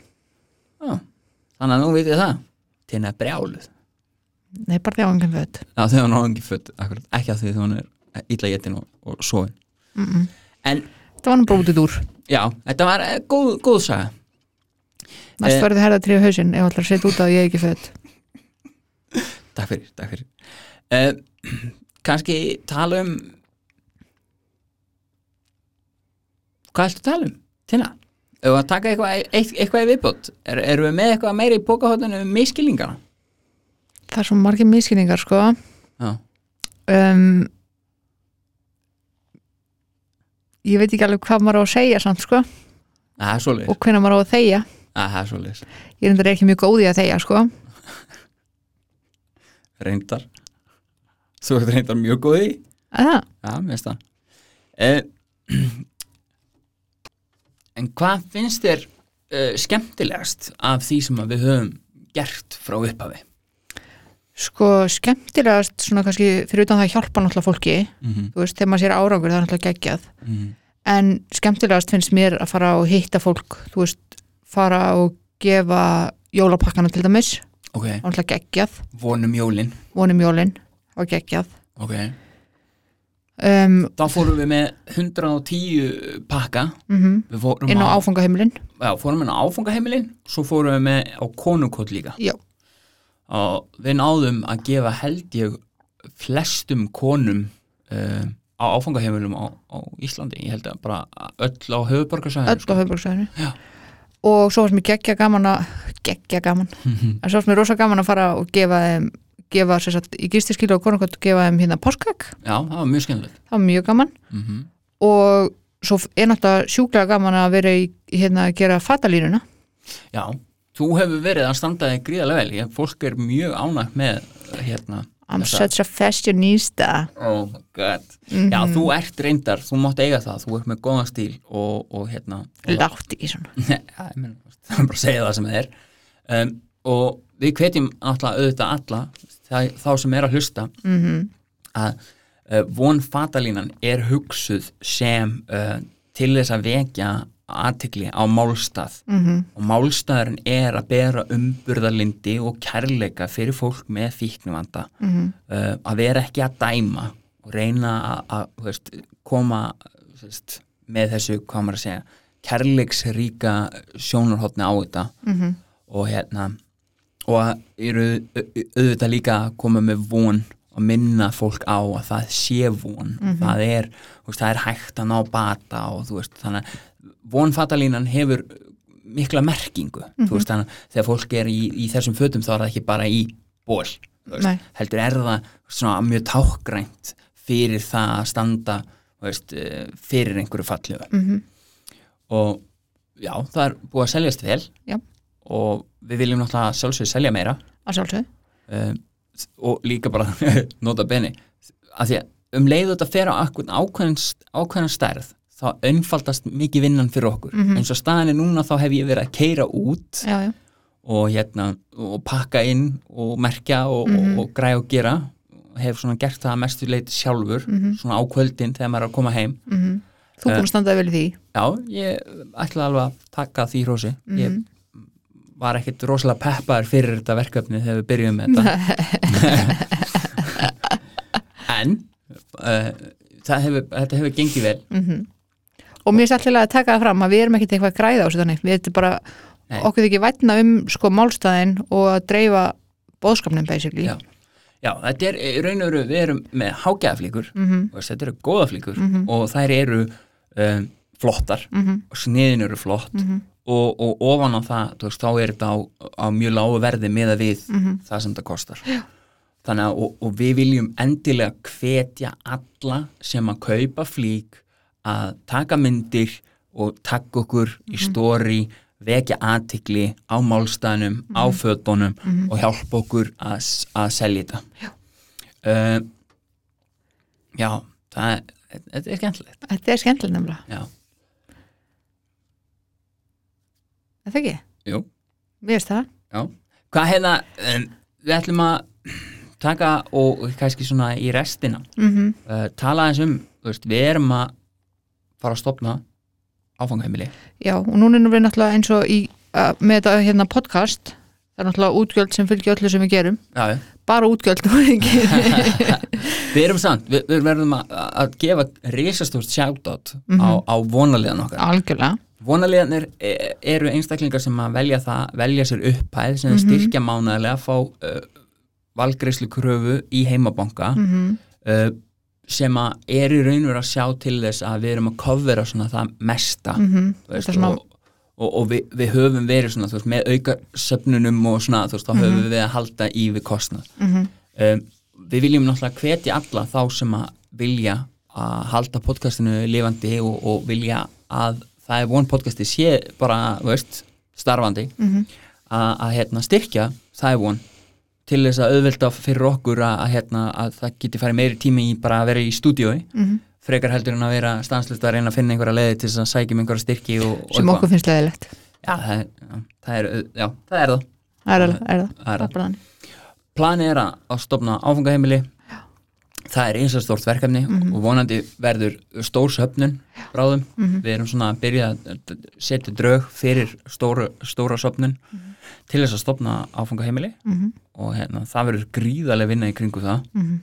Já, þannig að nú vitið það. Til henni að brjáluð nei bara þegar á engin föt Já, þegar hún á ekki föt, akkurat, ekki að því þegar hún er illa jættin og, og sofin mm -mm. En, það var út í dúr já, þetta var eh, góð, góð saga næst Eh. verður herða trið á hausinn ef allar setja út að ég er ekki föt Takk fyrir, takk fyrir uh, Kanski tala um Hvað ættu að tala um? Tina, ef að taka eitthvað, eitt- eitthvað í viðbót er, Erum við með eitthvað meira í pókahóttunum um miskilningana? Það er svo margir miskynningar sko. Já, um, ég veit ekki alveg hvað maður á að segja samt sko. Svoleiðis. Og hvenær maður á að er svoleiðis. Ég endur ekki mjög góð í að þegja sko. Reyndar. Þú ert reyndar mjög góð í. Að það, já, mér finnst það. Eh, en hvað finnst þér uh, skemmtilegast af því sem við höfum gert frá upphafi sko skemmtilegast svona kannski fyrir utan það að hjálpa náttúrulega fólki. Mm -hmm. þú veist, þegar maður sér árangur það er náttúrulega geggjað. Mm en skemmtilegast finnst mér að fara og hitta fólk þú veist, fara og gefa jólapakkana til dæmis. Ok, náttúrulega geggjað, vonum jólin. Vonum jólin og geggjað. Ok, um, þá fórum við með 110 pakka. Mm við fórum inn á áfangaheimilin. Já, fórum inn á áfangaheimilin svo fórum við með á konukot líka. Já, og við náðum að gefa held ég flestum konum uh, á áfangaheimilum á, á Íslandi, ég held að bara öll á höfuborgarsæðin öll á höfbruksvæðinu Já. og svo varst mér geggja gaman að geggja gaman, en svo varst mér rosa gaman að fara og gefa þeim gefa satt í gistiskilu og konungkvæmt gefa þeim hérna páskak, já, það var mjög skemmtilegt. Það var mjög gaman. Mm og svo er náttúrulega sjúklega gaman að vera í hérna að gera fatalínuna. Já, þú hefur verið að standa þig gríðarlega vel, ég, fólk er mjög ánægt með hérna I'm þessa- such a fashionista. Oh my god, Mhm. já, þú ert reyndar þú mátt eiga það, þú ert með góðan stíl og, og hérna og, látt ekki svona. Já, ég meina, það er bara að segja það sem það er. Um, og við hvetjum náttúrulega auðvitað alla það, þá sem er að hlusta mm að uh, von fatalínan er hugsuð sem uh, til þess að vekja aðtikli á málstað -hmm. og málstaðurinn er að bera umburðarlindi og kærleika fyrir fólk með fíknuvanda Mhm. uh, að vera ekki að dæma og reyna að, veist, koma veist, með þessu, segja kærleiksríka sjónarhóttni á þetta Mhm. og hérna og eru au- au- auðvitað líka að koma með von og minna fólk á að það sé von það, er, veist, það er hægt að ná bata og þú veist, þannig að vonfatalínan hefur mikla merkingu, þú veist, þannig þegar fólk er í, í þessum fötum þá er það ekki bara í ból, veist, heldur er það svona mjög tákgrænt fyrir það að standa veist, eh, fyrir einhverju fallegu Mhm. og já, það er búið að seljast vel Já. og við viljum náttúrulega sjálfsög selja meira. Um, og líka bara nota beni að því að um leiðu þetta fer á ákveðin stærð þá einfaldast mikið vinnan fyrir okkur. Mhm. eins og staðan er núna þá hef ég verið að keira út já, já, og hérna og pakka inn og merkja og, Mhm. og, og græja og gera. Hef svona gert það að mestu leiti sjálfur Mhm. svona á kvöldin þegar maður er að koma heim. Mm þú búin að standa vel í því? Já, ég ætla alveg að taka því hrósi. Mhm. ég var ekkit rosalega peppaður fyrir þetta verkefni þegar við byrjum með þetta. En uh, hefur, þetta hefur gengið vel. Mm og mér er alltaf að taka það fram að við erum ekkert eitthvað að græða á þessu þannig við erum bara, Nei. okkur þykir vætna um sko málstæðin og að dreifa bóðskapnin basically Já. Já, þetta er í raun og veru, við erum með hágæðaflíkur Mhm. og þetta eru góðaflíkur og þær eru um, flottar Mhm. og sniðin eru flott og, og ofan á það, þú veist, þá er þetta á, á mjög lágu verði með að við Mhm. það sem þetta kostar Já. þannig að, og, og við viljum endilega hvetja alla sem að kaupa flík að taka myndir og taka okkur í stóri vekja aðtikli á málstæðnum, á fötunum og hjálpa okkur að, að selja þetta. Já, uh, já það er, þetta er skemmtilegt. Þetta er skemmtileg nefnilega, Já, er það ekki? jú. Mér veist það. Já, hvað hérna um, við ætlum að taka og kannski svona í restina. Mm uh, tala eins um, veist, við erum að fara að stopna áfangaheimili. Já, og núna erum við náttúrulega eins og í, uh, með þetta hérna podcast það er náttúrulega útgjöld sem fylgja öllu sem við gerum. Já, já. bara útgjöld við erum samt, við, við verðum að, að gefa risastórt shoutout á, á vonaliðan okkar. Algjörlega. Vonaliðanir e- eru einstaklingar sem að velja það, velja sér upphæð sem styrkja mánaðilega að fá uh, valgreislu kröfu í heimabanka. Mm uh, sem að er í raun og veru að sjá til þess að við erum að covera svona það mesta -hmm. þú veist, svona- og, og, og við, við höfum verið svona, veist, með auka söfnunum og svona, veist, þá höfum við að halda í við kostnað Mhm. um, við viljum náttúrulega hvetja alla þá sem að vilja að halda podcastinu lifandi og, og vilja að það er von podcasti sé bara, starfandi Mhm. að, að hérna, styrkja það er von til þess að auðvelda fyrir okkur að, að, hérna, að það geti farið meiri tími í bara að vera í stúdíói. Mhm. frekar heldur en að vera stanslust að reyna að finna einhverja leiði til þess að sækja um einhverja styrki og, og sem okkur finnst leðilegt já, það er, já, það er, já, það er það er það, er það. Það er planið er að, að stopna áfangaheimili. Það er eins og stórt verkefni Mhm. og vonandi verður stór söfnun bráðum, við erum svona að byrja að setja drög fyrir stóra, stóra söfnun til þess að stopna áfangaheimili Mhm. og hérna, það verður gríðarlega vinna í kringu það. Mhm.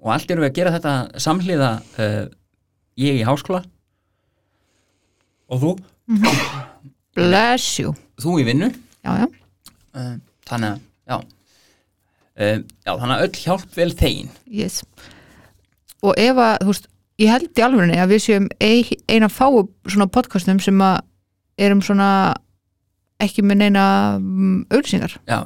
og allt erum við að gera þetta samhliða uh, ég í háskóla. Og þú? Bless you. Þú í vinnu. Já, já, uh, þannig að já, uh, já þannig að öll hjálp vel þegin. Yes. Og ef að, þú veist, ég held í alvegni að við séum ein- eina fáu svona podcastum sem að erum svona ekki með neina mm, auðlýsingar já,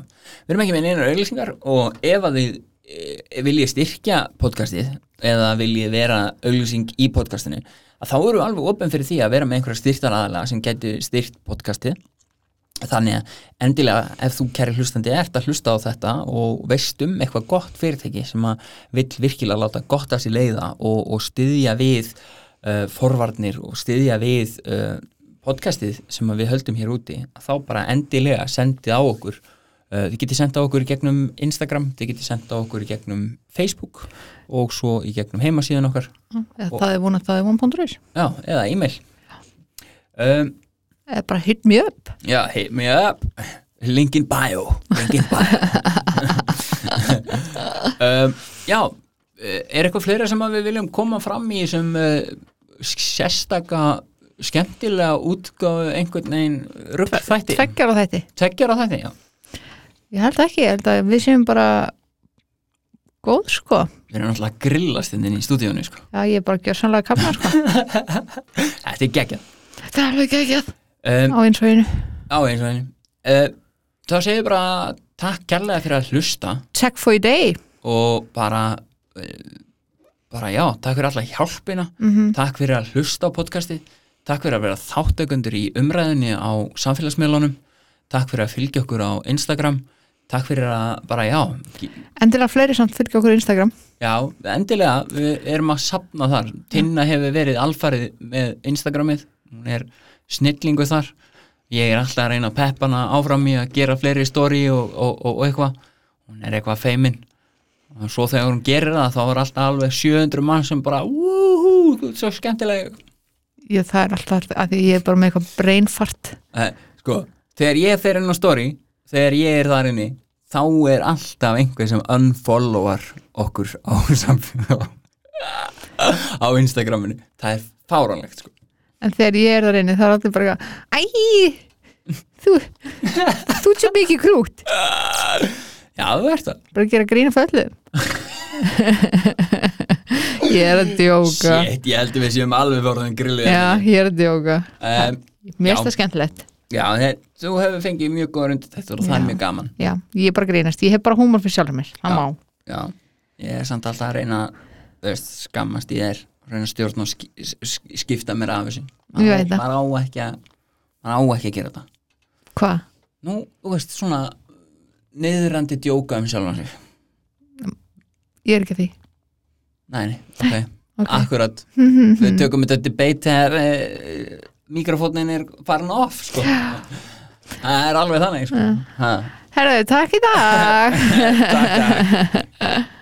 við erum ekki með neina auglýsingar og ef að þið e, viljið styrkja podcastið eða viljið vera auglýsing í podcastinu að þá eru alveg opinn fyrir því að vera með einhverja styrtar aðalega sem getur styrt podcastið. Þannig að endilega ef þú kæri hlustandi ert að hlusta á þetta og veist um eitthvað gott fyrirtæki sem að vill virkilega láta gott að sér leiða og, og styðja við uh, forvarnir og styðja við uh, podcastið sem við höldum hér úti þá bara endilega sendið á okkur uh, þið getið sendið á okkur í gegnum Instagram, þið getið sendið á okkur í gegnum Facebook og svo í gegnum heimasíðan okkar. Eða það er vonað það er one.is já, eða e-mail. Um, eða bara hit me up. Já, hit me up. Link in bio Link in bio. Um, Já eh, Er eitthvað fleira sem við viljum koma fram í sem uh, sérstaka skemmtilega útgáfu einhvern veginn rugg þætti tveggjar á þetta Tveggjar á þætti, já. Ég held ekki, ég held að við séum bara góð sko. Við erum náttúrulega að grillast inn í stúdíunni sko. já, ég er bara gjör sannlega kapna sko. Þetta er geggjað. Þetta er alveg ekki um, á eins og einu. Á eins og einu. Uh, Þá segir bara takk kærlega fyrir að hlusta. Check for your day. Og bara uh, bara já, takk fyrir alla hjálpina. Mm takk fyrir að hlusta á podcasti takk fyrir að vera þáttökundur í umræðinni á samfélagsmiðlunum. Takk fyrir að fylgja okkur á Instagram. Takk fyrir að bara já endilega fleiri samt fylgja okkur á Instagram. Já, endilega, við erum að sapna þar. Tinna hefur verið alfarið með Instagramið, hún er snillingu þar. Ég er alltaf að reyna að peppa hana áfram í að gera fleiri story og, og, og, og eitthvað. Hún er eitthvað feimin og svo þegar hún gerir það þá er alltaf alveg 700 mann sem bara úhú, þú ert svo skemmtileg ég, það er alltaf að því ég er bara með eitthvað brainfart. Sko, þegar ég fer inn á story þegar ég er þar inni þá er alltaf einhver sem unfollowar okkur á samfélag á Instagraminu. Það er fáránlegt sko. En þegar ég er þar inni það er allir bara eitthvað, æ þú þú ert svo mikið krút. Já, þú ert það. Bara gera grína föllu ég er að djóka. Shit, ég heldur við séum alveg fórðan grillu já, ég er að djóka. Um, mér finnst það skemmtilegt. Já, þú hefur fengið mjög góður undir þetta og það er mjög gaman. Já, ég er bara grínast, ég hef bara húmor fyrir sjálfur mér það má, já, ég er samt alltaf að reyna veist, skammast í þér reyna að stjórna og ski, sk- skipta mér af þessu. Ég maður á ekki að maður á ekki að gera þetta. Hvað? Nú, þú veist, svona niðurandi djóka um sjálfan sig. Ég er ekki að því Nei, ok, Ok. akkurat Við tökum þetta debate þegar e, mikrofónin er farin off sko. Það er alveg þannig sko. Herðu, takk í dag Takk, takk